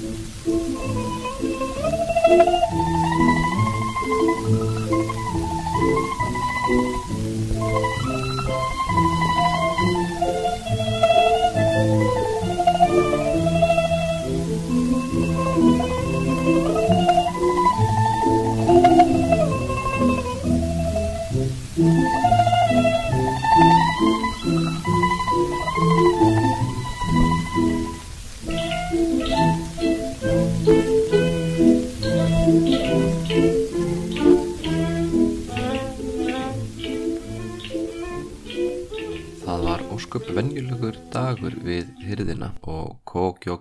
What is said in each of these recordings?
Thank you.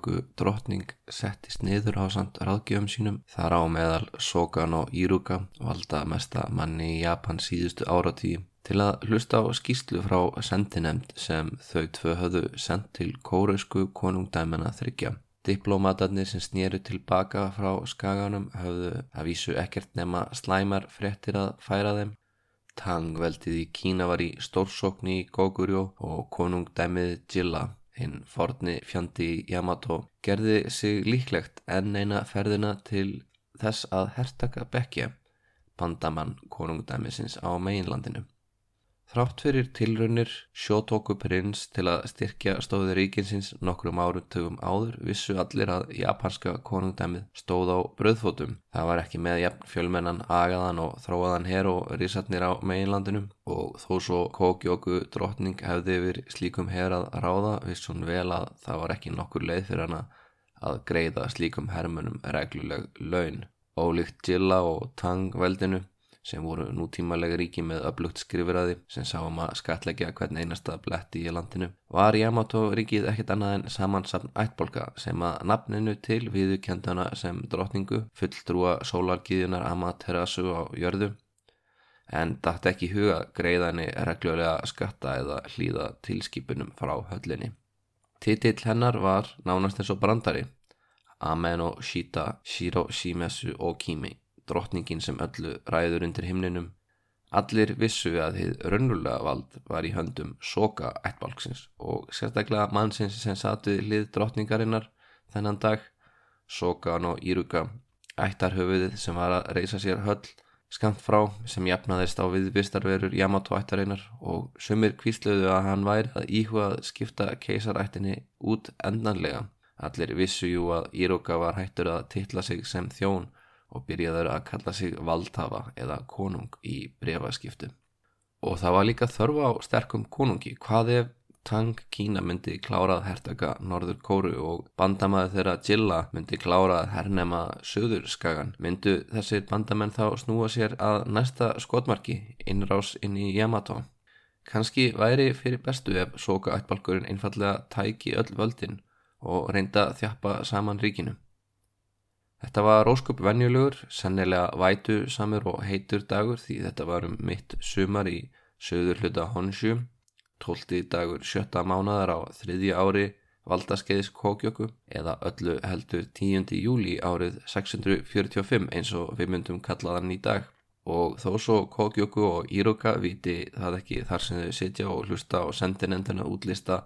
Kókjóku drottning settist niður á samt ráðgjöfum sínum. Þar á meðal Sokan og Íruka valda mesta manni í Japan síðustu áratíi til að hlusta á skýslu frá sendinemnd sem þau tvö höfðu sendt til kórausku konungdæmena þryggja. Diplómatarnir sem snýru tilbaka frá skaganum höfðu að vísu ekkert nema slæmar fréttir að færa þeim. Tang veldið í Kína var í stórsókni í Gogurjó og konungdæmið Jilla, hinn forni fjandi Yamato, gerði sig líklegt enn eina ferðina til þess að hertaka Bekkja, bandamann konungdæmisins á meginlandinu. Þrátt fyrir tilraunir sjótóku prins til að styrkja stóði ríkinsins nokkrum árutögum áður vissu allir að japanska konungdæmið stóð á bröðfótum. Það var ekki með jafn fjölmennan agaðan og þróaðan her og risatnir á meginlandinum og þó svo Kókjóku drottning hefði yfir slíkum her að ráða viss hún vel að það var ekki nokkur leið fyrir hana að greiða slíkum hermunum regluleg laun. Ólíkt Jilla og Tang veldinu sem voru nútímalega ríki með öflugt skrifiraði sem sáum að skatleggja hvern einasta bletti í landinu, var Yamato ríkið ekkert annað en samansafn ættbolka sem að nafninu til viðukendana sem drottningu fulltrúa sólargiðunar Amaterasu á jörðu en dætt ekki huga greiðani reglulega skatta eða hlýða tilskipunum frá höllinni. Titill hennar var nánast eins og brandari Amen og Shita Shiro Shimesu og Kimi drottningin sem öllu ræður undir himninum. Allir vissu að þið rönnulega vald var í höndum soka ættbalksins og sérstaklega mannsins sem satið lið drottningarinnar þennan dag, sokan og íruka, ættarhöfuðið sem var að reysa sér höll skamt frá sem jafnaðist á við vistarverur Yamato ættarinnar og sumir kvísluðu að hann væri að íhuga að skipta keisarættinni út endanlega. Allir vissu jú að Íruka var hættur að titla sig sem þjón og byrjaður að kalla sig valdhafa eða konung í brefaskiptu. Og það var líka þörfa á sterkum konungi. Hvað ef Tang Kína myndi klárað hertaka Norður Kóru og bandamæði þeirra Jilla myndi klárað hernema Suður skagan? Myndu þessir bandamenn þá snúa sér að næsta skotmarki innrás inn í Yamato? Kanski væri fyrir bestu ef soka ættbalkurinn einfallega tæki öll völdin og reynda þjappa saman ríkinu. Þetta var róskup venjulegur, sennilega vætu samur og heitur dagur því þetta var um mitt sumar í söður hluta Honshu, tólti dagur sjötta mánadar á þriðja ári valdaskeiðis Kókjöku eða öllu heldur 10. júli árið 645 eins og við myndum kallaðan í dag og þó svo Kókjöku og Íroka viti það ekki þar sem þau sitja og hlusta og sendinendina útlista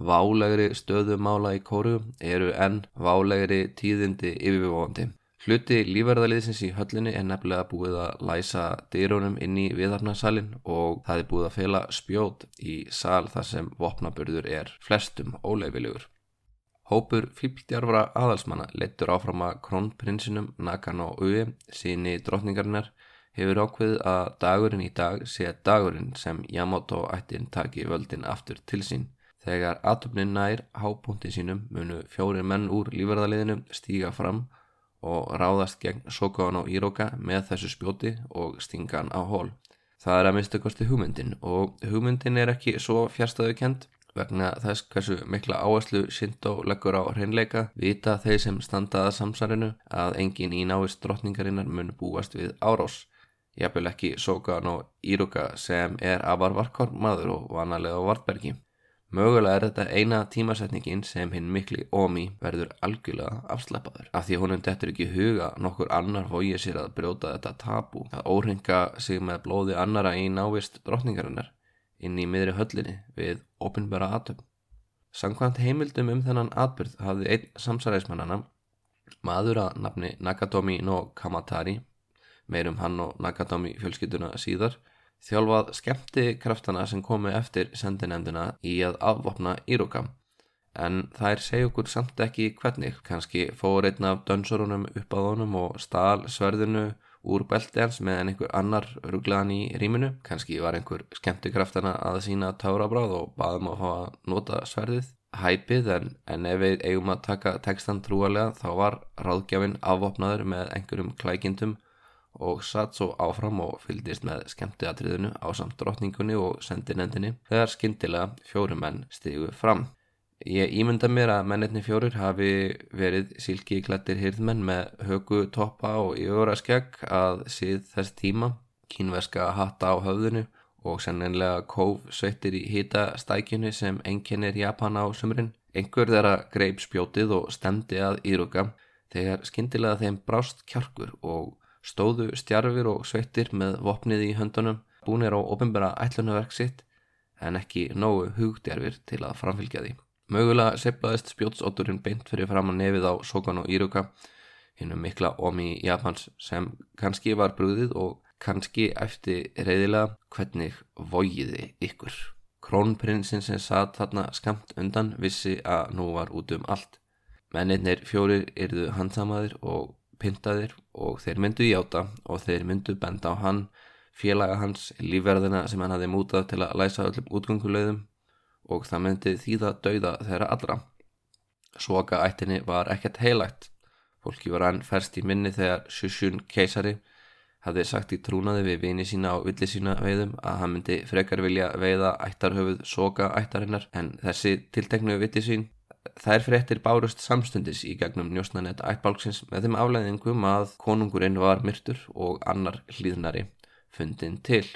válegri stöðumála í kóru eru enn válegri tíðindi yfirvóandi. Hluti lífverðaliðsins í höllinni er nefnilega búið að læsa dýrónum inn í viðarnarsalinn og það er búið að fela spjót í sal þar sem vopnaburður er flestum óleifilegur. Hópur fíldjarfra aðalsmanna leittur áfram að krónprinsinum Nakano Ue, síni drotningarinnar, hefur ákveðið að dagurinn í dag sé dagurinn sem Yamato ættin taki völdin aftur til sín. Þegar atöfnin nær hábúndi sínum munu fjórir menn úr lífverðaliðinu stíga fram og ráðast gegn Sokan og Íroka með þessu spjóti og stingan á hól. Það er að mista kosti hugmyndin og hugmyndin er ekki svo fjärstaðu kent vegna þess hversu mikla áherslu Shinto leggur á hreinleika vita þeir sem standaða samsarinu að engin í návist drottningarinnar mun búast við árás. Jafnvel ekki Sokan og Íroka sem er afar varkor maður og vanalega á Vartbergi. Mögulega er þetta eina tímasetningin sem hinn mikli Omi verður algjörlega afslappaður af því honum dettur ekki huga nokkur annar fóið sér að brjóta þetta tabu að óringa sig með blóði annara í návist drottningarinnar inn í miðri höllinni við opinbera atöfn. Sankvæmt heimildum um þennan atbyrð hafði einn samsæræðismannana Maður að nafni Nakatomi no Kamatari, meirum hann og Nakatomi fjölskylduna síðar, þjálfað skemmti kraftana sem komu eftir sendinemdina í að afvopna Íroka. En þær segja okkur samt ekki hvernig, kannski fór einn af dönsorunum upp að honum og stál sverðinu úr belti hans meðan einhver annar rugglaðan í rýminu. Kannski var einhver skemmtikraftana að sína tárabráð og baðum að fá að nota sverðið. Hæpið en, en ef við eigum að taka textan trúalega þá var ráðgjafinn afvopnaður með einhverjum klækindum og satt svo áfram og fyldist með skemmtiatriðinu á samt drotningunni og sendinendinni þegar skindilega fjórumenn stigu fram. Ég ímynda mér að mennirni fjórir hafi verið sílki klættir hýrðmenn með högu toppa og yfira skegg að síð þess tíma, kínverska hatta á höfðinu og sennenlega kóf sveitir í hýta stækjunni sem enginnir Japana á sumrin. Engur þeirra greip spjótið og stemdi að íruka þegar skindilega þeim brást kjarkur og stóðu stjarfir og sveitir með vopnið í höndunum búinir á ofinbara ætlunaverk sitt en ekki nógu hugdjarfir til að framfylgja því. Mögulega seplaðist spjótsótturinn beint fyrir fram að nefið á Sokan og Íruka hinnum mikla omi Japans sem kannski var brúðið og kannski eftir reyðilega hvernig vogiði ykkur. Krónprinsinn sem satt þarna skamt undan vissi að nú var út um allt. Mennirnir fjórir yrðu handsamaðir og pyntaðir og þeir myndu hjáta og þeir myndu benda á hann, félaga hans, lífverðina sem hann hafi mútað til að læsa öllum útgöngulegðum og það myndi þýða dauða þeirra allra. Svoka ættinni var ekkert heilægt. Fólki var hann ferst í minni þegar Shushun keisari hafði sagt í trúnaði við vini sína og villi sína veiðum að hann myndi frekar vilja veiða ættarhöfuð Svoka ættarinnar en þessi tilteknu villi sín þær fréttir bárust samstundis í gegnum njósnanett ættbálksins með þeim aflæðingum að konungurinn var myrtur og annar hlýðnari fundin til.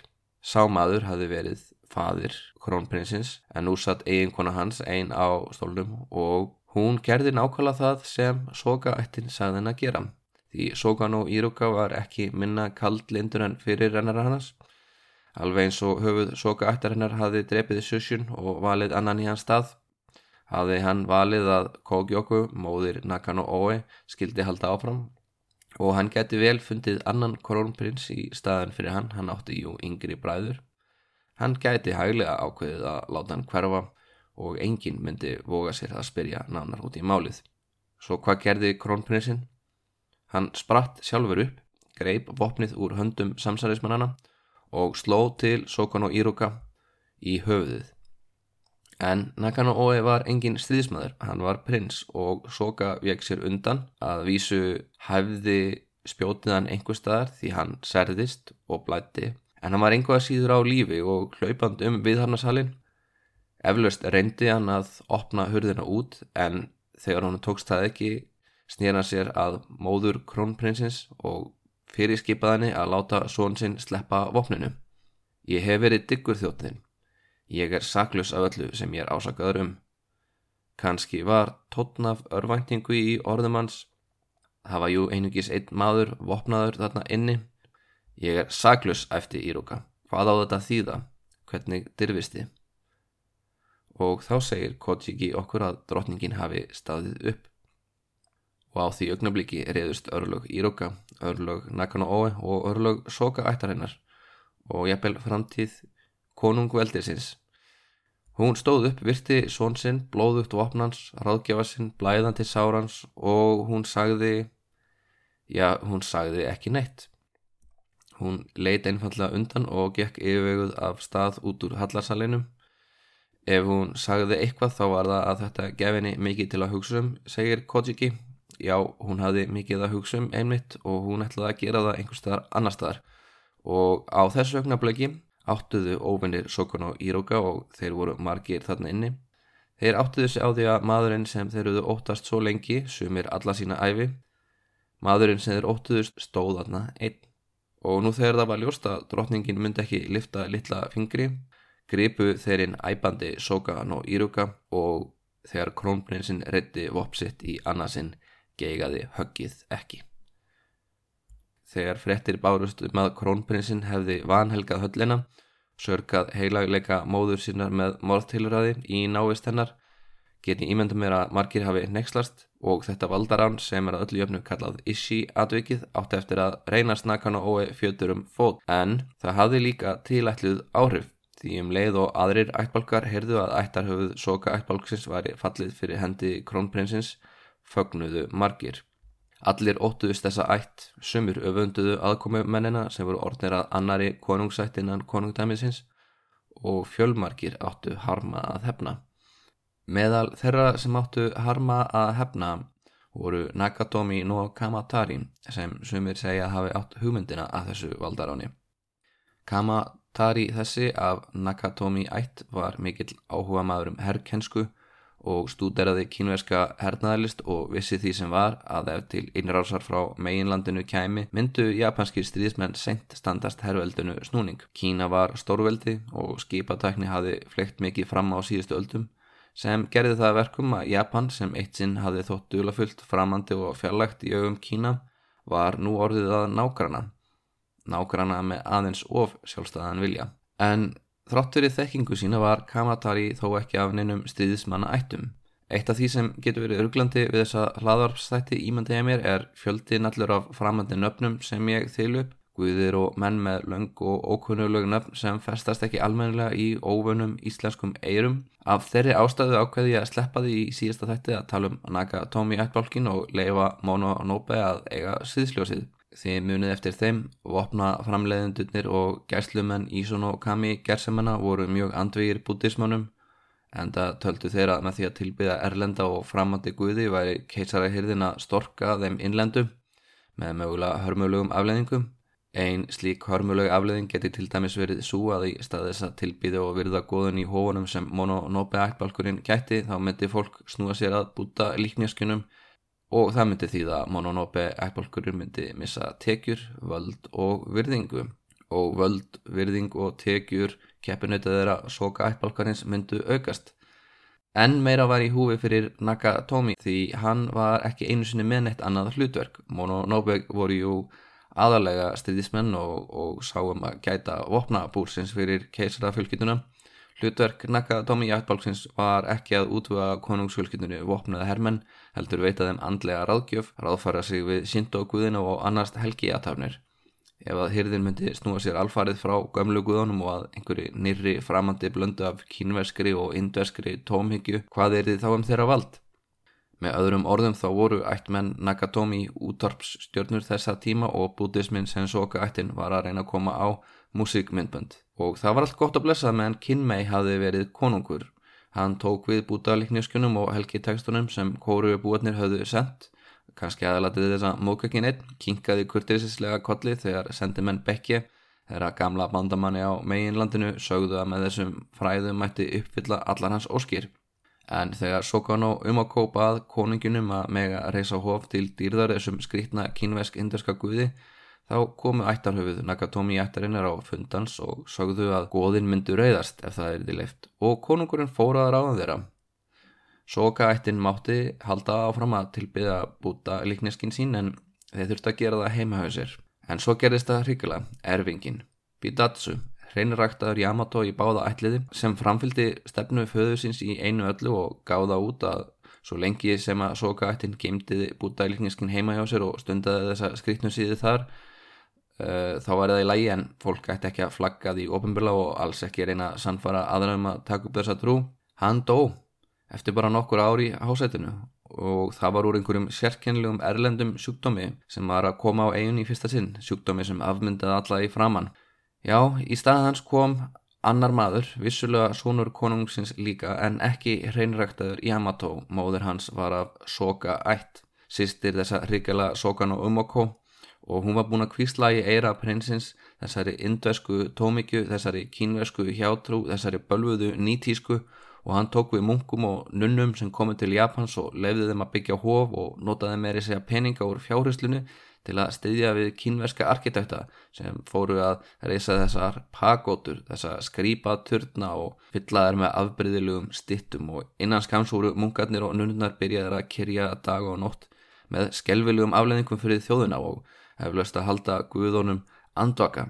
Sámaður hafði verið fadir krónprinsins en nú satt eiginkona hans einn á stólnum og hún gerði nákvæmlega það sem Soka ættin sagði henn að gera. Því Sokan og Íruka var ekki minna kaldlindur en fyrir rennar hans. Alveg eins og höfuð Soka ættar hennar hafði drepið Susjun og valið annan í hans stað. Hafði hann valið að Kogjóku, móðir Nakano Oe, skildi halda áfram og hann geti vel fundið annan krónprins í staðin fyrir hann, hann átti jú yngri bræður Hann gæti hæglega ákveðið að láta hann hverfa og enginn myndi voga sér að spyrja nánar út í málið. Svo hvað gerði krónprinsinn? Hann spratt sjálfur upp, greip vopnið úr höndum samsælismannana og sló til Sokon og Íruka í höfuðið. En Nakano Oe var engin stríðismæður, hann var prins og Soka vek sér undan að vísu hæfði spjótiðan einhver staðar því hann særðist og blætti en hann var einhvað síður á lífi og hlaupand um viðharnasalinn. Eflaust reyndi hann að opna hurðina út en þegar hann tókst það ekki snýrna sér að móður krónprinsins og fyrirskipaðinni að láta són sinn sleppa vopninu. Ég hef verið diggur þjóttinn. Ég er saklus af öllu sem ég er ásakaður um. Kanski var tótnaf örvæntingu í orðum hans. Það var jú einugis einn maður vopnaður þarna inni Ég er saglus eftir Íruka. Hvað á þetta þýða? Hvernig dyrfisti? Og þá segir Kojiki okkur að drotningin hafi staðið upp. Og á því augnabliki reyðust örlög Íruka, örlög Nakano Oe og örlög Soka ættarinnar og jafnvel framtíð konungveldirsins. Hún stóð upp, virti són sinn, blóðugt vopnans, ráðgjafa sinn, blæðandi sárans og hún sagði, já, hún sagði ekki neitt. Hún leit einfallega undan og gekk yfirveguð af stað út úr hallarsalinum. Ef hún sagði eitthvað þá var það að þetta gef henni mikið til að hugsa um, segir Kojiki. Já, hún hafði mikið að hugsa um einmitt og hún ætlaði að gera það einhver staðar annar staðar. Og á þessu ögnableki áttuðu óvinnir Sokon og Íroka og þeir voru margir þarna inni. Þeir áttuðu sig á því að maðurinn sem þeir eru óttast svo lengi, sumir alla sína æfi, maðurinn sem þeir óttuðust stóð þarna einn og nú þegar það var ljóst að drotningin myndi ekki lifta litla fingri gripu þeirinn æbandi Sokan og Íruka og þegar krónprinsinn reddi vopsitt í annarsinn geigaði höggið ekki. Þegar frettir bárust um að krónprinsinn hefði vanhelgað höllina, sörgað heilagleika móður sínar með morðtilræði í návist hennar, Geti ímyndum mér að margir hafi nexlast og þetta valdarán sem er að öllu jöfnu kallað Ishi atvikið átti eftir að reyna snakan og ói fjötur um fót en það hafði líka tilætluð áhrif því um leið og aðrir ættbalkar heyrðu að ættarhöfuð soka ættbalksins væri fallið fyrir hendi krónprinsins fögnuðu margir. Allir óttuðust þessa ætt, sumur öfunduðu aðkomumennina sem voru orðnir að annari konungsætt innan konungdæmisins og fjölmargir áttu harma að hefna. Meðal þeirra sem áttu harma að hefna voru Nakatomi no Kamatari sem sumir segja hafi átt hugmyndina að þessu valdaráni. Kamatari þessi af Nakatomi ætt var mikill áhuga maður um herrkensku og stúderaði kínverska hernaðalist og vissi því sem var að ef til innrásar frá meginlandinu kæmi myndu japanski stríðismenn sent standast herrveldinu snúning. Kína var stórveldi og skipatakni hafi fleikt mikið fram á síðustu öldum sem gerði það verkum að Japan sem eitt sinn hafði þótt dulafullt framandi og fjarlægt í augum Kína var nú orðið að nágrana nágrana með aðeins of sjálfstæðan vilja en þráttur í þekkingu sína var Kamatari þó ekki af neinum stríðismanna ættum Eitt af því sem getur verið örglandi við þessa hlaðarpsþætti ímandið mér er fjöldi nallur af framandi nöfnum sem ég þeilu upp guðir og menn með löng og ókunnulegu nöfn sem festast ekki almennilega í óvönum íslenskum eirum. Af þeirri ástæðu ákveði ég að sleppa því í síðasta þætti að tala um Nakatomi ættbálkin og leifa Mono Nobe að eiga síðsljósið. Þið munið eftir þeim, vopna framleiðendurnir og gæslumenn Ísun og Kami gerðsemanna voru mjög andvegir bútismannum en það töldu þeirra með því að tilbyða erlenda og framandi guði væri keisarahyrðin að storka þeim innlendu með mögulega hörmulegum afleðingum Einn slík hörmuleg afleðing geti til dæmis verið svo að í stað þess að tilbyði og virða góðun í hófunum sem mononope ættbalkurinn gæti þá myndi fólk snúa sér að búta líknjaskjunum og það myndi því að mononope ættbalkurinn myndi missa tekjur, völd og virðingu og völd, virðing og tekjur keppinauta þeirra soka ættbalkarins myndu aukast. En meira var í húfi fyrir Nakatomi því hann var ekki einu sinni með neitt annað hlutverk. Mononobe voru jú aðalega styrðismenn og, og sáum að gæta vopnabúrsins fyrir keisarafjölskytuna. Hlutverk Nakatomi Jættbálksins var ekki að útvöga konungsfjölskytunni vopnaða hermenn, heldur veita þeim andlega ráðgjöf, ráðfara sig við síndóguðinu og annars helgi aðtafnir. Ef að hyrðin myndi snúa sér alfarið frá gömlu guðunum og að einhverju nýri framandi blöndu af kínverskri og indverskri tómhyggju, hvað er þið þá um þeirra vald? Með öðrum orðum þá voru ættmenn Nakatomi útvarpsstjörnur þessa tíma og bútismin Sensoka ættin var að reyna að koma á músikmyndbönd. Og það var allt gott að blessa meðan Kinmei hafi verið konungur. Hann tók við bútaliknjöskunum og helgi tekstunum sem kóruðu búatnir höfðu sendt. Kanski aðalatið þessa mókakin einn, kinkaði kurtisislega kolli þegar sendi menn Bekkje, þeirra gamla bandamanni á meginlandinu, sögðu að með þessum fræðum mætti uppfylla allar hans óskýr en þegar Sokano um að kópa að koningunum að mega reysa hóf til dýrðar þessum skrítna kínvesk-inderska guði þá komu ættarhöfuð Nakatomi ættarinnar á fundans og sögðu að góðin myndu reyðast ef það er því leift og konungurinn fóraðar á þeirra. Soka ættin mátti halda áfram að tilbyða búta líkneskinn sín en þeir þurfti að gera það heimahauðsir. En svo gerist það hryggulega, erfingin. Bidatsu hreinræktaður Yamato í báða ætliði sem framfylgdi stefnu föðusins í einu öllu og gáða út að svo lengi sem að soka ættin geimdiði bútælikniskin heima hjá sér og stundaði þessa skriktnum síði þar þá var það í lægi en fólk ætti ekki að flagga því ofinbila og alls ekki reyna að sannfara aðraðum að taka upp þessa trú. Hann dó eftir bara nokkur ári í hásætinu og það var úr einhverjum sérkennilegum erlendum sjúkdómi sem var að koma á eigin í fyrsta sinn sjúkdómi sem afmyndaði alla í framann Já, í stað hans kom annar maður, vissulega sonur konungsins líka en ekki hreinræktaður Yamato, móður hans var af Soka ætt, sýstir þessa hrikala Sokan og Umoko og hún var búin að kvísla í eira prinsins þessari indvesku tómikju, þessari kínvesku hjátrú, þessari bölvuðu nýtísku. Og hann tók við munkum og nunnum sem komið til Japans og lefði þeim að byggja hóf og notaði meiri segja peninga úr fjárhyslunu til að styðja við kínverska arkitekta sem fóru að reysa þessar pagótur, þessar skrýpaturna og fyllaðar með afbreyðilegum stittum og innan skams voru munkarnir og nunnar byrjaðar að kyrja dag og nótt með skelvilegum afleðingum fyrir þjóðuna og heflaust að halda guðunum andvaka.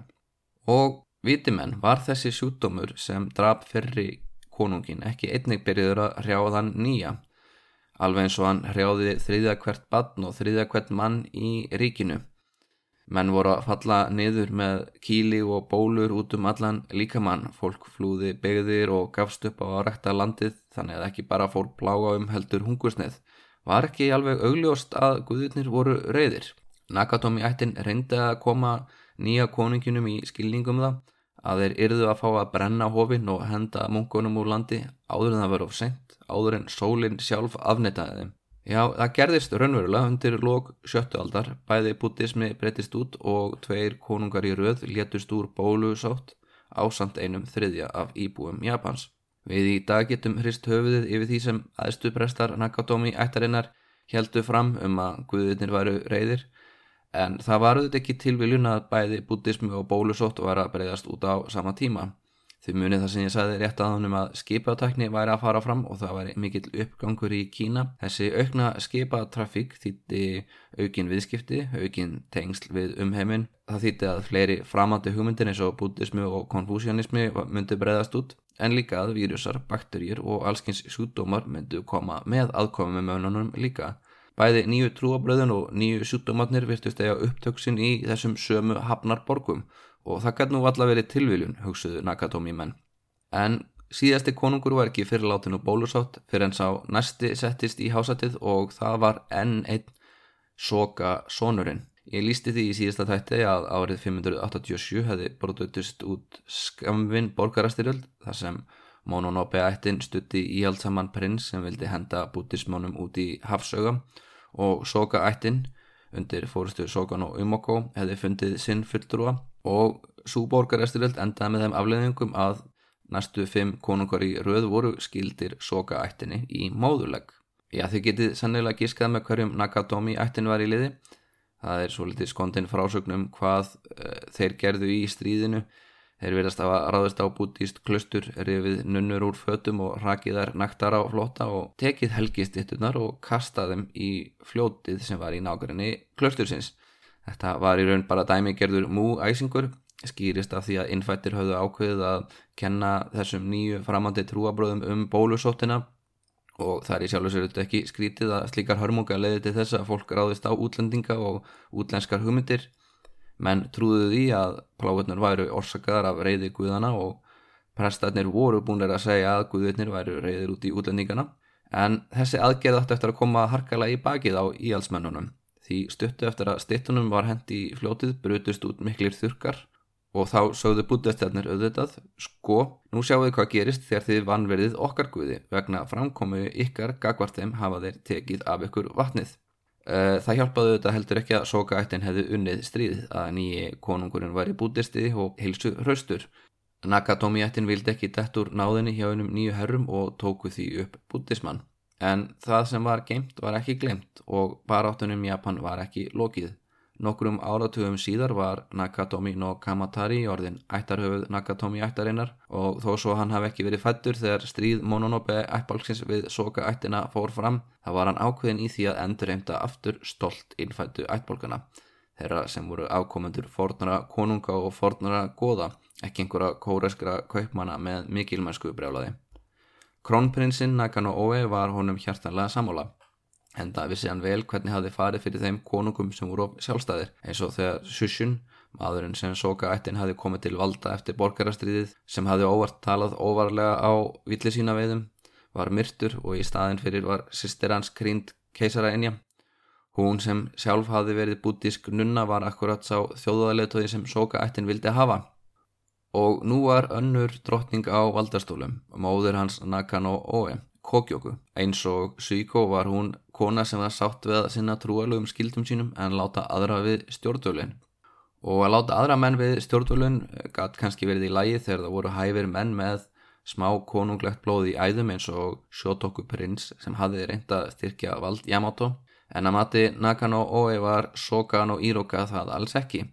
Og vitimenn var þessi sjútdómur sem draf fyrri konungin ekki einnig byrjuður að hrjáða hann nýja. Alveg eins og hann hrjáði þriðja hvert badn og þriðja hvert mann í ríkinu. Menn voru að falla niður með kíli og bólur út um allan líkamann. Fólk flúði begðir og gafst upp á að rekta landið þannig að ekki bara fór plága um heldur hungursneið. Var ekki alveg augljóst að guðurnir voru reyðir. Nakatomi ættin reyndi að koma nýja konunginum í skilningum það að þeir yrðu að fá að brenna hofinn og henda munkunum úr landi áður en það verið of sent, áður en sólinn sjálf afnitaði þeim. Já, það gerðist raunverulega undir lók sjöttu aldar, bæði buddhismi breytist út og tveir konungar í röð létust úr bólusátt á samt einum þriðja af íbúum Japans. Við í dag getum hrist höfuðið yfir því sem aðstuprestar Nakatomi ættarinnar heldu fram um að guðirnir varu reyðir en það var auðvitað ekki tilviljun að bæði buddhismi og bólusótt var að breyðast út á sama tíma. Þið munið það sem ég sagði rétt að hann um að skipatakni væri að fara fram og það væri mikill uppgangur í Kína. Þessi aukna skipatrafík þýtti aukin viðskipti, aukin tengsl við umheimin. Það þýtti að fleiri framandi hugmyndir eins og buddhismi og konfúsianismi myndi breyðast út en líka að vírusar, bakterjir og allskins sjúdómar myndu koma með aðkomið með önunum líka. Bæði nýju trúabröðun og nýju sjúttumatnir virtust eiga upptöksin í þessum sömu hafnarborgum og það gæti nú allavega verið tilviljun, hugsuðu Nakatomi menn. En síðasti konungur var ekki fyrirláttinu bólusátt fyrir en sá næsti settist í hásatið og það var enn einn soka sonurinn. Ég lísti því í síðasta tætti að árið 587 hefði brotutist út skamvinn borgarastyrjöld þar sem Mononobe ættin stutti íhaldsamann prins sem vildi henda bútismánum út í hafsögum og Soka ættin undir fórustu Sokan og Umoko hefði fundið sinn fulltrúa og svo borgaresturöld endaði með þeim afleðingum að næstu fimm konungar í röð voru skildir Soka ættinni í móðuleg. Já þið getið sannilega gískað með hverjum Nakatomi ættin var í liði. Það er svo litið skondin frásögnum hvað uh, þeir gerðu í stríðinu Þeir verðast að ráðast á bútíst klustur rifið nunnur úr fötum og rakið þær naktar á flota og tekið helgistittunar og kastað þeim í fljótið sem var í nákvæmni klustursins. Þetta var í raun bara dæmigerður múæsingur, skýrist af því að innfættir höfðu ákveðið að kenna þessum nýju framandi trúabröðum um bólusóttina og það er í sjálf og sér þetta ekki skrítið að slíkar hörmunga leiði til þess að fólk ráðist á útlendinga og útlenskar hugmyndir menn trúðu því að pláðurnir væru orsakaðar af reyði guðana og prestarnir voru búinir að segja að guðurnir væru reyðir út í útlendingana. En þessi aðgerð átti eftir að koma harkala í bakið á íhalsmennunum því stuttu eftir að stittunum var hendi í fljótið brutust út miklir þurkar og þá sögðu bútastjarnir auðvitað sko, nú sjáu þið hvað gerist þegar þið vannverðið okkar guði vegna framkomu ykkar gagvart þeim hafa þeir tekið af ykkur vatnið það hjálpaði þetta heldur ekki að Soka-ættin hefði unnið stríð að nýji konungurinn væri bútisti og heilsu hraustur. Nakatomi-ættin vildi ekki dett úr náðinni hjá einum nýju herrum og tóku því upp bútismann. En það sem var geimt var ekki glemt og baráttunum Japan var ekki lokið. Nokkrum áratugum síðar var Nakatomi no Kamatari orðin ættarhöfuð Nakatomi ættarinnar og þó svo hann hafi ekki verið fættur þegar stríð Mononobe ættbálksins við Soka ættina fór fram þá var hann ákveðin í því að endurreymta aftur stolt innfættu ættbálkana þeirra sem voru ákomendur fornara konunga og fornara goða ekki einhverja kóreskra kaupmana með mikilmennsku brjálaði. Krónprinsinn Nakano Oe var honum hjartanlega samóla en það vissi hann vel hvernig hafði farið fyrir þeim konungum sem voru sjálfstæðir eins og þegar Shushin, maðurinn sem Soka ættin hafði komið til valda eftir borgarastriðið sem hafði óvart talað óvarlega á villi sína veiðum var myrtur og í staðin fyrir var sýstir hans Krind keisara Enja hún sem sjálf hafði verið bútísk nunna var akkurat sá þjóðaðleitóði sem Soka ættin vildi hafa og nú var önnur drottning á valdastólum móður hans Nakano Oe Kokjóku. Eins og Suiko var hún kona sem var sátt við að sinna trúalögum skildum sínum en láta aðra við stjórnvölin. Og að láta aðra menn við stjórnvölin gæti kannski verið í lægi þegar það voru hæfir menn með smá konunglegt blóð í æðum eins og Shotoku prins sem hafði reynda styrkja vald Yamato. En að mati Nakano Oe var Sokano Iroka það alls ekki.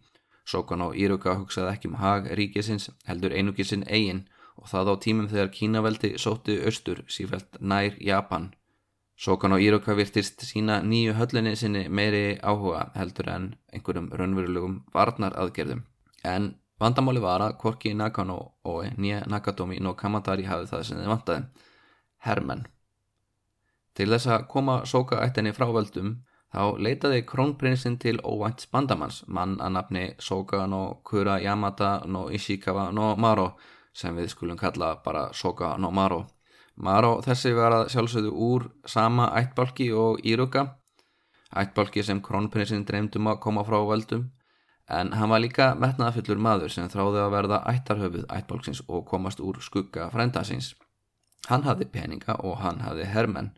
Sokano Iroka hugsaði ekki um hag ríkisins heldur einugissinn eigin og það á tímum þegar Kínaveldi sótti austur sífælt nær Japan. Sokan og Íroka virtist sína nýju höllinni sinni meiri áhuga heldur en einhverjum raunverulegum varnar aðgerðum. En Vandamáli var að Korki Nakano og nýja Nakatomi no Kamatari hafði það sem þið vantaði. Hermenn. Til þess að koma Soka-ættinni frá völdum þá leitaði krónprinsinn til óvænt bandamanns, mann að nafni Soka no Kura Yamata no Ishikawa no Maro sem við skulum kalla bara Soka no Maro. Maro þessi var að sjálfsögðu úr sama ættbalki og Íruka, ættbalki sem krónprinsinn dreymdum að koma frá völdum en hann var líka metnaðafullur maður sem þráði að verða ættarhöfuð ættbálksins og komast úr skugga frendasins. Hann hafði peninga og hann hafði hermenn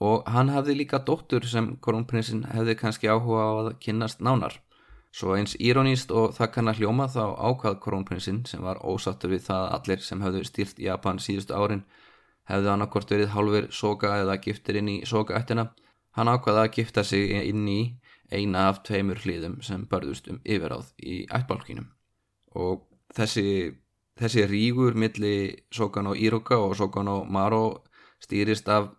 og hann hafði líka dóttur sem kronprinsinn hefði kannski áhuga á að kynnast nánar. Svo eins íróníst og það kann að hljóma þá ákvað kronprinsinn sem var ósattur við það að allir sem hafðu stýrt Japan síðustu árin hefðu annarkort verið hálfur soka eða giftir inn í sokaættina. Hann ákvaði að gifta sig inn í eina af tveimur hlýðum sem börðust um yfiráð í ættbálkinum. Og þessi, þessi rígur milli Sokano Iroka og Sokano Maro stýrist af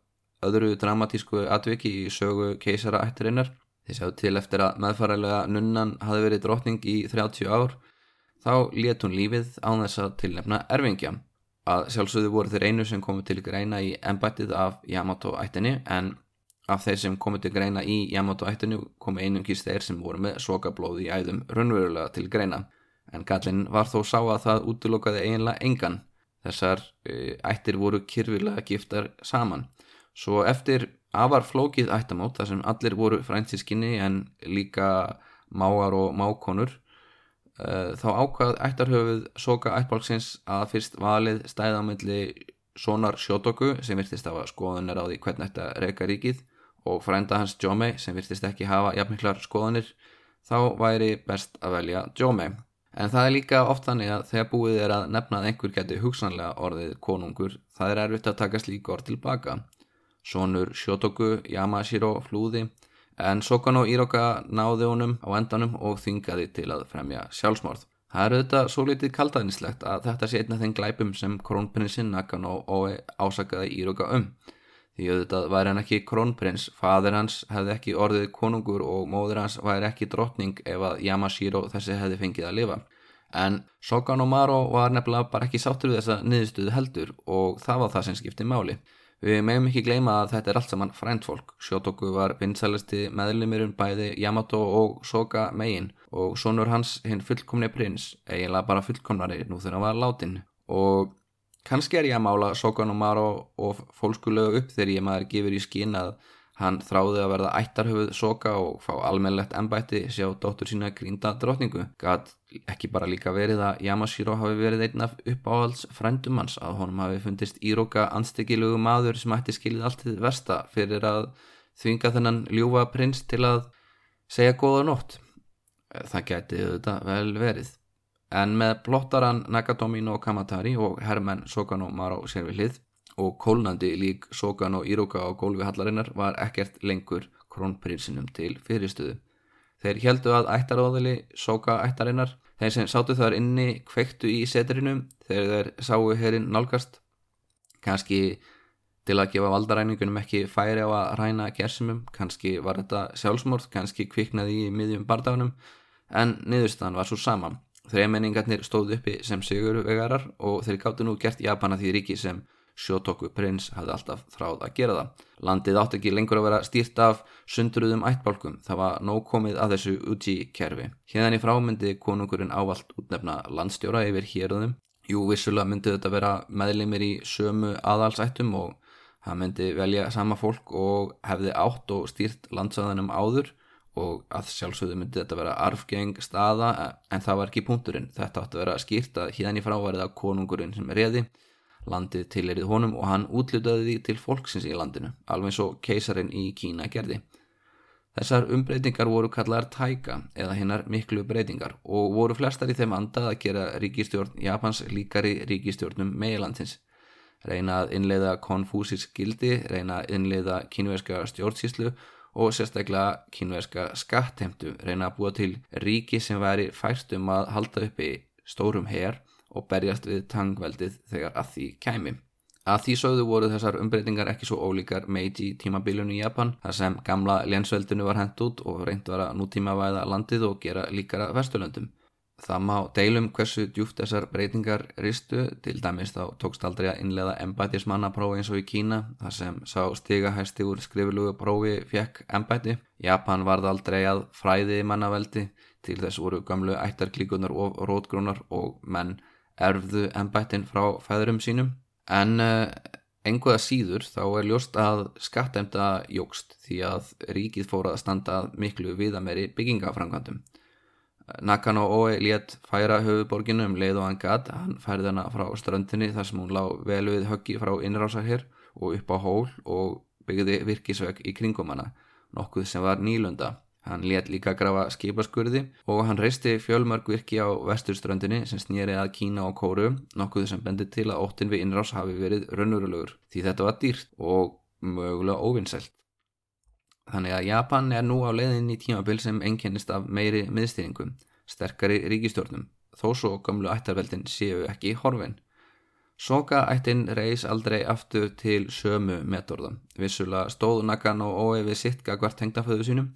öðru dramatísku atviki í sögu keisara ættarinnar þeir sjáðu til eftir að meðfæralega nunnan hafi verið drotning í 30 ár. Þá let hún lífið án þess að tilnefna erfingja að sjálfsögðu voru þeir einu sem komið til greina í ennbættið af Yamato ættinni en Af þeir sem komið til greina í Yamato ættinu kom einungis þeir sem voru með sokablóð í æðum raunverulega til greina en gallin var þó sá að það útlokaði eiginlega engan. Þessar e, ættir voru kyrfilega giftar saman. Svo eftir afar flókið ættamót þar sem allir voru fræntískinni en líka máar og mákonur þá ákvað ættarhöfuð soka ættbálksins að fyrst valið stæðamilli sonar sjótoku sem virtist af að skoðunar á því hvernig þetta reyka ríkið og frænda hans Jómei sem virtist ekki hafa jafnmiklar skoðanir þá væri best að velja Jómei. En það er líka oft þannig að þegar búið er að nefna að einhver geti hugsanlega orðið konungur það er erfitt að taka slík orð tilbaka. Sónur Shotoku Yamashiro flúði en Sokano Iroka náði honum á endanum og þyngaði til að fremja sjálfsmorð. Það er auðvitað svo litið kaldaðnislegt að þetta sé einna þenn glæpum sem krónprinsinn Nakano Oe ásakaði Iroka um. Því auðvitað væri hann ekki krónprins, fadir hans hefði ekki orðið konungur og móður hans væri ekki drottning ef að Yamashiro þessi hefði fengið að lifa. En Sokan Omaro var nefnilega bara ekki sáttur við þessa niðurstuðu heldur og það var það sem skipti máli. Við meðum ekki gleyma að þetta er allt saman fræntfólk. Shotoku var vinsælisti meðlumirun bæði Yamato og Soka megin og sonur hans hinn fullkomni prins, eiginlega bara fullkomnari nú þegar hann var látin og Kanski er ég að mála Sokan og Maro og fólkskulegu upp þegar ég maður gefur í skín að hann þráði að verða ættarhöfuð Soka og fá almennlegt ennbætti sjá dóttur sína grínda drotningu. Gat ekki bara líka verið að Yamashiro hafi verið einn af uppáhalds frændum hans að honum hafi fundist Íroka anstekilegu maður sem ætti skilið allt til versta fyrir að þvinga þennan ljúfa prins til að segja góða nótt. Það gæti þetta vel verið en með plottaran Nakatomi no Kamatari og herrmenn Sokano Maro sér við hlið og kólnandi lík Sokano Iruka á gólfi hallarinnar var ekkert lengur krónprinsinum til fyrirstöðu. Þeir heldu að ættaróðili Soka ættarinnar, þeir sem sátu þar inni kvektu í setrinum þegar þeir sáu herrin nálgast, kannski til að gefa valdaræningunum ekki færi á að ræna gersimum, kannski var þetta sjálfsmórð, kannski kviknaði í miðjum bardagunum, en niðurstaðan var svo saman. Þreimenningarnir stóð uppi sem sigurvegarar og þeir gáttu nú gert Japana því ríki sem Shotoku prins hafði alltaf þráð að gera það. Landið átt ekki lengur að vera stýrt af sundruðum ættbálkum, það var nóg komið að þessu Uji-kerfi. Hérðan í frámyndi konungurinn ávalt útnefna landstjóra yfir hérðum. Jú, vissulega myndi þetta vera meðlimir í sömu aðalsættum og það myndi velja sama fólk og hefði átt og stýrt landsaðanum áður og að sjálfsögðu myndi þetta vera arfgeng staða en það var ekki punkturinn þetta átti að vera skýrt að hérna í frá var það konungurinn sem er reði landið tilerið honum og hann útlutaði því til fólksins í landinu alveg svo keisarin í Kína gerði. Þessar umbreytingar voru kallar tæka eða hinnar miklu breytingar og voru flestar í þeim andað að gera ríkistjórn Japans líkari ríkistjórnum meilandins reyna að innleiða konfúsisk gildi reyna að innleiða kínverska stjórnsíslu og sérstaklega kynverska skattheimtu. Reyna að búa til ríki sem væri fært um að halda uppi stórum her og berjast við tangveldið þegar að því kæmi. Að því sögðu voru þessar umbreytingar ekki svo ólíkar Meiji tímabilun í Japan þar sem gamla lénsveldinu var hendt út og reynd var að nútíma væða landið og gera líkara vesturlöndum. Það má deilum hversu djúft þessar breytingar ristu, til dæmis þá tókst aldrei að innlega embætismannaprófi eins og í Kína, þar sem sá stigahæsti úr skriflugu prófi fekk embæti. Japan varð aldrei að fræði mannaveldi, til þess voru gamlu ættarklíkunar og rótgrónar og menn erfðu embætin frá fæðurum sínum. En uh, enguða síður þá er ljóst að skattemda jógst því að ríkið fór að standa miklu viðameri byggingafrangvandum. Nakano Oe létt færa höfuborginu um leið og hann gatt, hann færði hana frá ströndinni þar sem hún lág vel við höggi frá innrásarher og upp á hól og byggði virkisvegg í kringum hana, nokkuð sem var nýlunda. Hann létt líka grafa skipaskurði og hann reisti fjölmörg virki á vesturströndinni sem snýri að Kína og Kóru, nokkuð sem bendi til að óttin við innrás hafi verið rönnurulegur því þetta var dýrt og mögulega óvinnselt. Þannig að Japan er nú á leiðin í tímabil sem einkennist af meiri miðstýringum, sterkari ríkistjórnum, þó svo gamlu ættarveldin séu ekki horfin. Soka ættin reys aldrei aftur til sömu metorðum. Vissulega stóð Nakan og Ói við sitt hvert tengdaföðu sínum.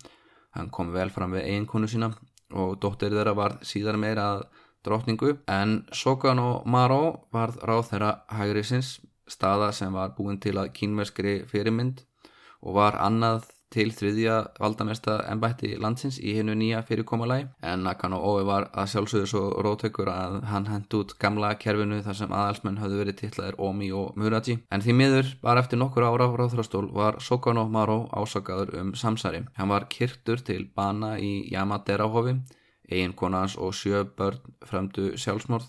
Hann kom vel fram við eiginkonu sína og dóttir þeirra var síðar meira að drotningu en Sokan og Maró varð ráð þeirra hægrisins staða sem var búin til að kínverskri fyrirmynd og var annað til þriðja valdamesta ennbætti landsins í hennu nýja fyrirkomalagi en Nakano Ói var að sjálfsögðu svo rótökur að hann hend út gamla kerfinu þar sem aðalsmenn hafði verið tillaðir Omi og Muraji. En því miður bara eftir nokkur ára á ráðhrastól var Sokano Maro ásakaður um samsari hann var kyrtur til bana í Yamadera-hofi eiginkonans og sjö börn fremdu sjálfsmorð.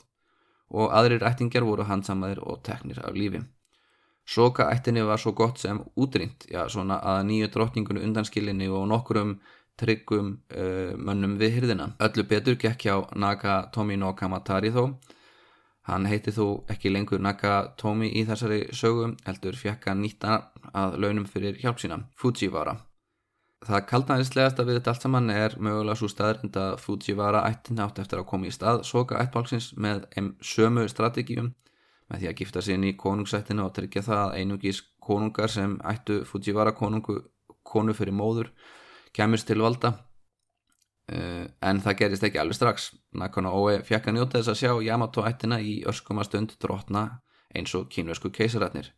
Og aðrir ættingar voru handsamaðir og teknir af lífi Soka ættinni var svo gott sem útrýnt, já svona að nýju drottningunni undanskilinni og nokkurum tryggum uh, mönnum við hyrðina. Öllu betur gekk hjá Nagatomi no Kamatari þó. Hann heiti þó ekki lengur Nagatomi í þessari sögu, heldur fjekka nýtta að launum fyrir hjálp sína, Fujiwara. Það kaldnæðislegasta við þetta allt saman er mögulega svo staðrind að Fujiwara ættin átt eftir að koma í stað soka ættbálksins með sömu strategíum með því að gifta sér inn í konungsættinu og tryggja það að einugís konungar sem ættu Fujiwara konungu konu fyrir móður kemurst til valda. Uh, en það gerist ekki alveg strax. Nakano Oe fjekk að njóta þess að sjá Yamato ættina í örskuma stund drotna eins og kínversku keisaratnir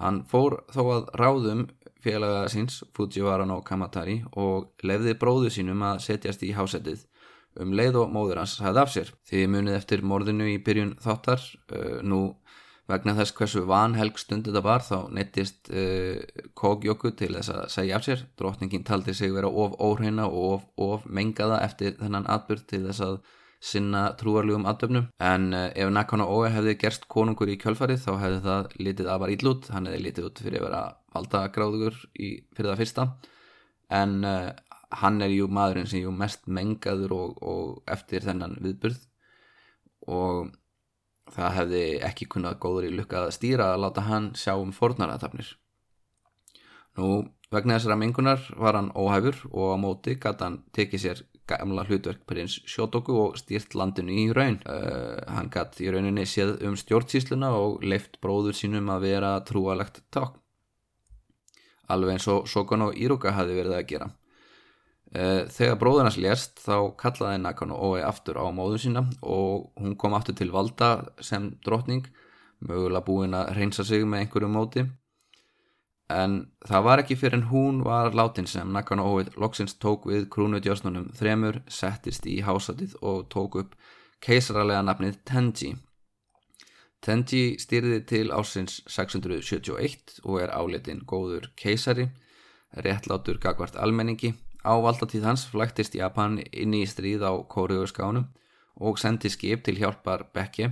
hann fór þó að ráðum félaga síns Fujiwara no Kamatari og lefði bróðu sínum að setjast í hásettið um leið og móður hans hæði af sér. Því munið eftir morðinu í byrjun þáttar. Uh, nú vegna þess hversu vanhelg stund þetta var þá nettist uh, Kogjóku til þess að segja af sér. Drotningin taldi sig vera of óhreina og of, of mengaða eftir þennan atbyrg til þess að sinna trúarljum aðdöfnum en uh, ef Nakano Oe hefði gerst konungur í kjölfarið þá hefði það litið afar íllút hann hefði litið út fyrir að vera valdagráður fyrir það fyrsta. En uh, hann er jú maðurinn sem jú mest mengaður og, og eftir þennan viðbyrð og það hefði ekki kunnað góður í lukka að stýra að láta hann sjá um fornaraðtafnir. Nú, vegna þessara mengunar var hann óhæfur og á móti gæti hann tekið sér gamla hlutverk prins Sjótoku og stýrt landinu í raun. Uh, hann gæti í rauninni séð um stjórnsísluna og leift bróður sínum að vera trúalegt takk. Alveg eins og Sokono Íruka hafi verið að gera. Eh, þegar bróður hans lérst þá kallaði Nakano Oe aftur á móðu sína og hún kom aftur til valda sem drotning, mögulega búin að reynsa sig með einhverju móti. En það var ekki fyrir en hún var látin sem Nakano Oe loksins tók við krúnudjósnunum þremur, settist í hásatið og tók upp keisaralega nafnið Tenji. Tenji styrði til ásins 671 og er áletinn góður keisari, réttlátur gagvart almenningi Á valdatíð hans flæktist Japan inn í stríð á Kóriðurskánum og sendi skip til hjálpar Bekke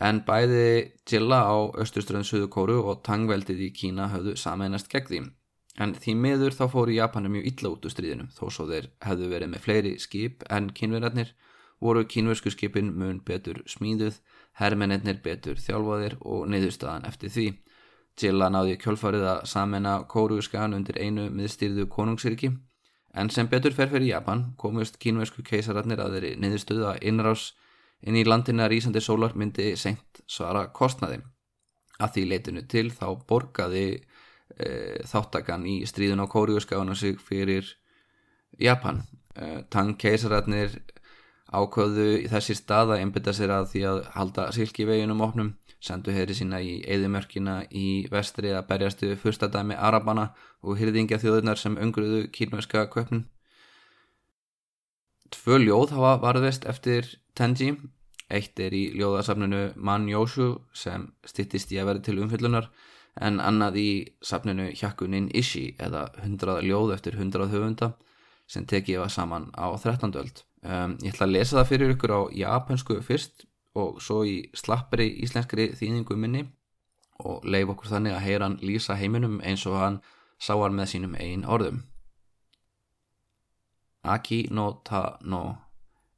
en bæði Jilla á östuströðun Suðu Kóru og Tangveldið í Kína höfðu sameinast gegn því. En því miður þá fóru Japanum mjög illa út úr stríðinu þó svo þeir hefðu verið með fleiri skip en kínverðarnir voru kínversku skipin mun betur smíðuð, herrmennir betur þjálfaðir og niðurstaðan eftir því. Jilla náði kjölfarið að sameina Kóruðurskan undir einu miðstýrðu konungsriki En sem betur fer fyrir Japan komust kínversku keisararnir að þeirri niðurstöðu að innrás inn í landina rísandi sólar myndi senkt svara kostnaði. Að því leitinu til þá borgaði e, þáttakann í stríðun á kóriuskafana sig fyrir Japan. E, Tang keisararnir ákvöðu í þessi stað að einbytta sér að því að halda silki veginum opnum, sendu heyri sína í eðimörkina í vestri að berjastu fyrstadæmi Arabana og hyrðingja þjóðunar sem ungruðu kínverska köpnum. Tvö ljóð hafa varðvest eftir Tenji, eitt er í ljóðasafnunu Man Yoshu sem stittist í að vera til umfyllunar en annað í safnunu Hyakunin Ishi eða 100 ljóð eftir 100 höfunda sem tekið var saman á 13. öld. Um, ég ætla að lesa það fyrir ykkur á japansku fyrst og svo í slappri íslenskri þýningu minni og leif okkur þannig að heyra hann lýsa heiminum eins og hann sá hann með sínum einn orðum. Aki no ta no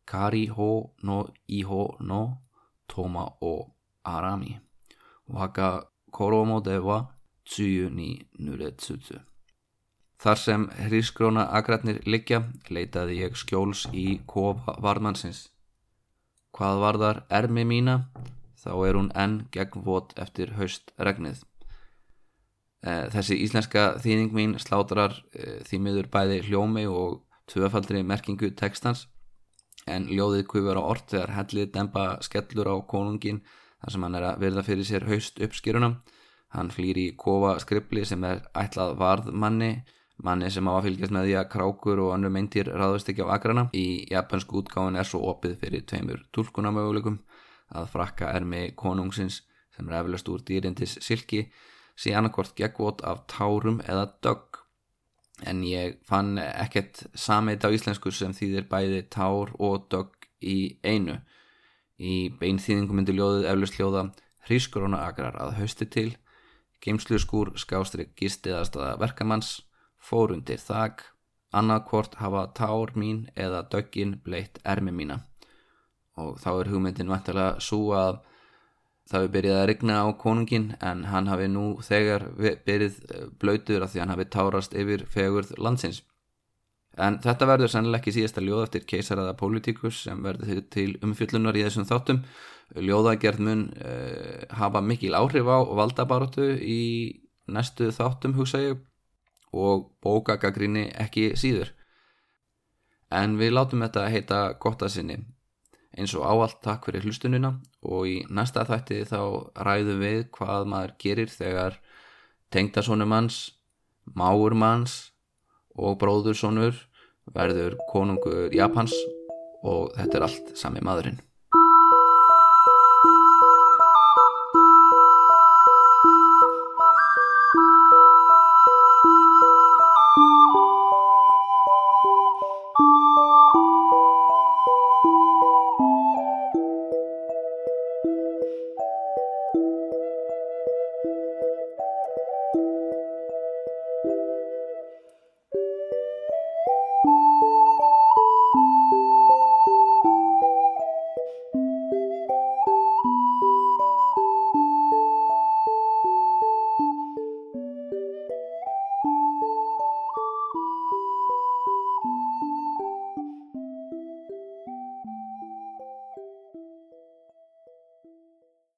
kari ho no iho no toma o arami waka koromo dewa tsuyu ni nuretsutsu. Þar sem hrískróna agratnir liggja leitaði ég skjóls í kofa varðmannsins. Hvað varðar ermi mína þá er hún enn gegn vot eftir haust regnið. Eh, þessi íslenska þýðing mín slátrar eh, því miður bæði hljómi og tvöfaldri merkingu tekstans en ljóðið kvifur á orð þegar hellið dempa skellur á konungin þar sem hann er að verða fyrir sér haust uppskýruna. Hann flýr í kofa skrifli sem er ætlað varðmanni manni sem á að fylgjast með því að krákur og annu meintir ráðast ekki á agrana í japansku útgáðin er svo opið fyrir tveimur tólkunamöguleikum að frakka ermi konungsins sem er eflust úr dýrindis silki sé annarkort geggvot af tárum eða dögg. En ég fann ekkert sameit á íslensku sem þýðir bæði tár og dögg í einu. Í beinþýðingum myndi ljóðið eflust ljóða hrískróna agrar að hausti til geimslu skúr skástri gistiðastaða verkamanns fórundir þak, annarkvort hafa tár mín eða döggin bleitt ermi mína og þá er hugmyndin vantilega svo að það hefur byrjað að rigna á konungin en hann hafi nú þegar byrjið eh, blöytur af því hann hafi tárast yfir fegurð landsins. En þetta verður sannlega ekki síðasta ljóð eftir keisaraða politíkus sem verður til umfyllunar í þessum þáttum. Ljóðagerð mun uh, hafa mikil áhrif á valdabaróttu í næstu þáttum hugsa ég og bókagagrinni ekki síður. En við látum þetta heita gott að sinni. Eins og áallt takk fyrir hlustununa og í næsta þætti þá ræðum við hvað maður gerir þegar tengdasónum manns, máur manns og bróðursónur verður konungur Japans og þetta er allt sami maðurinn.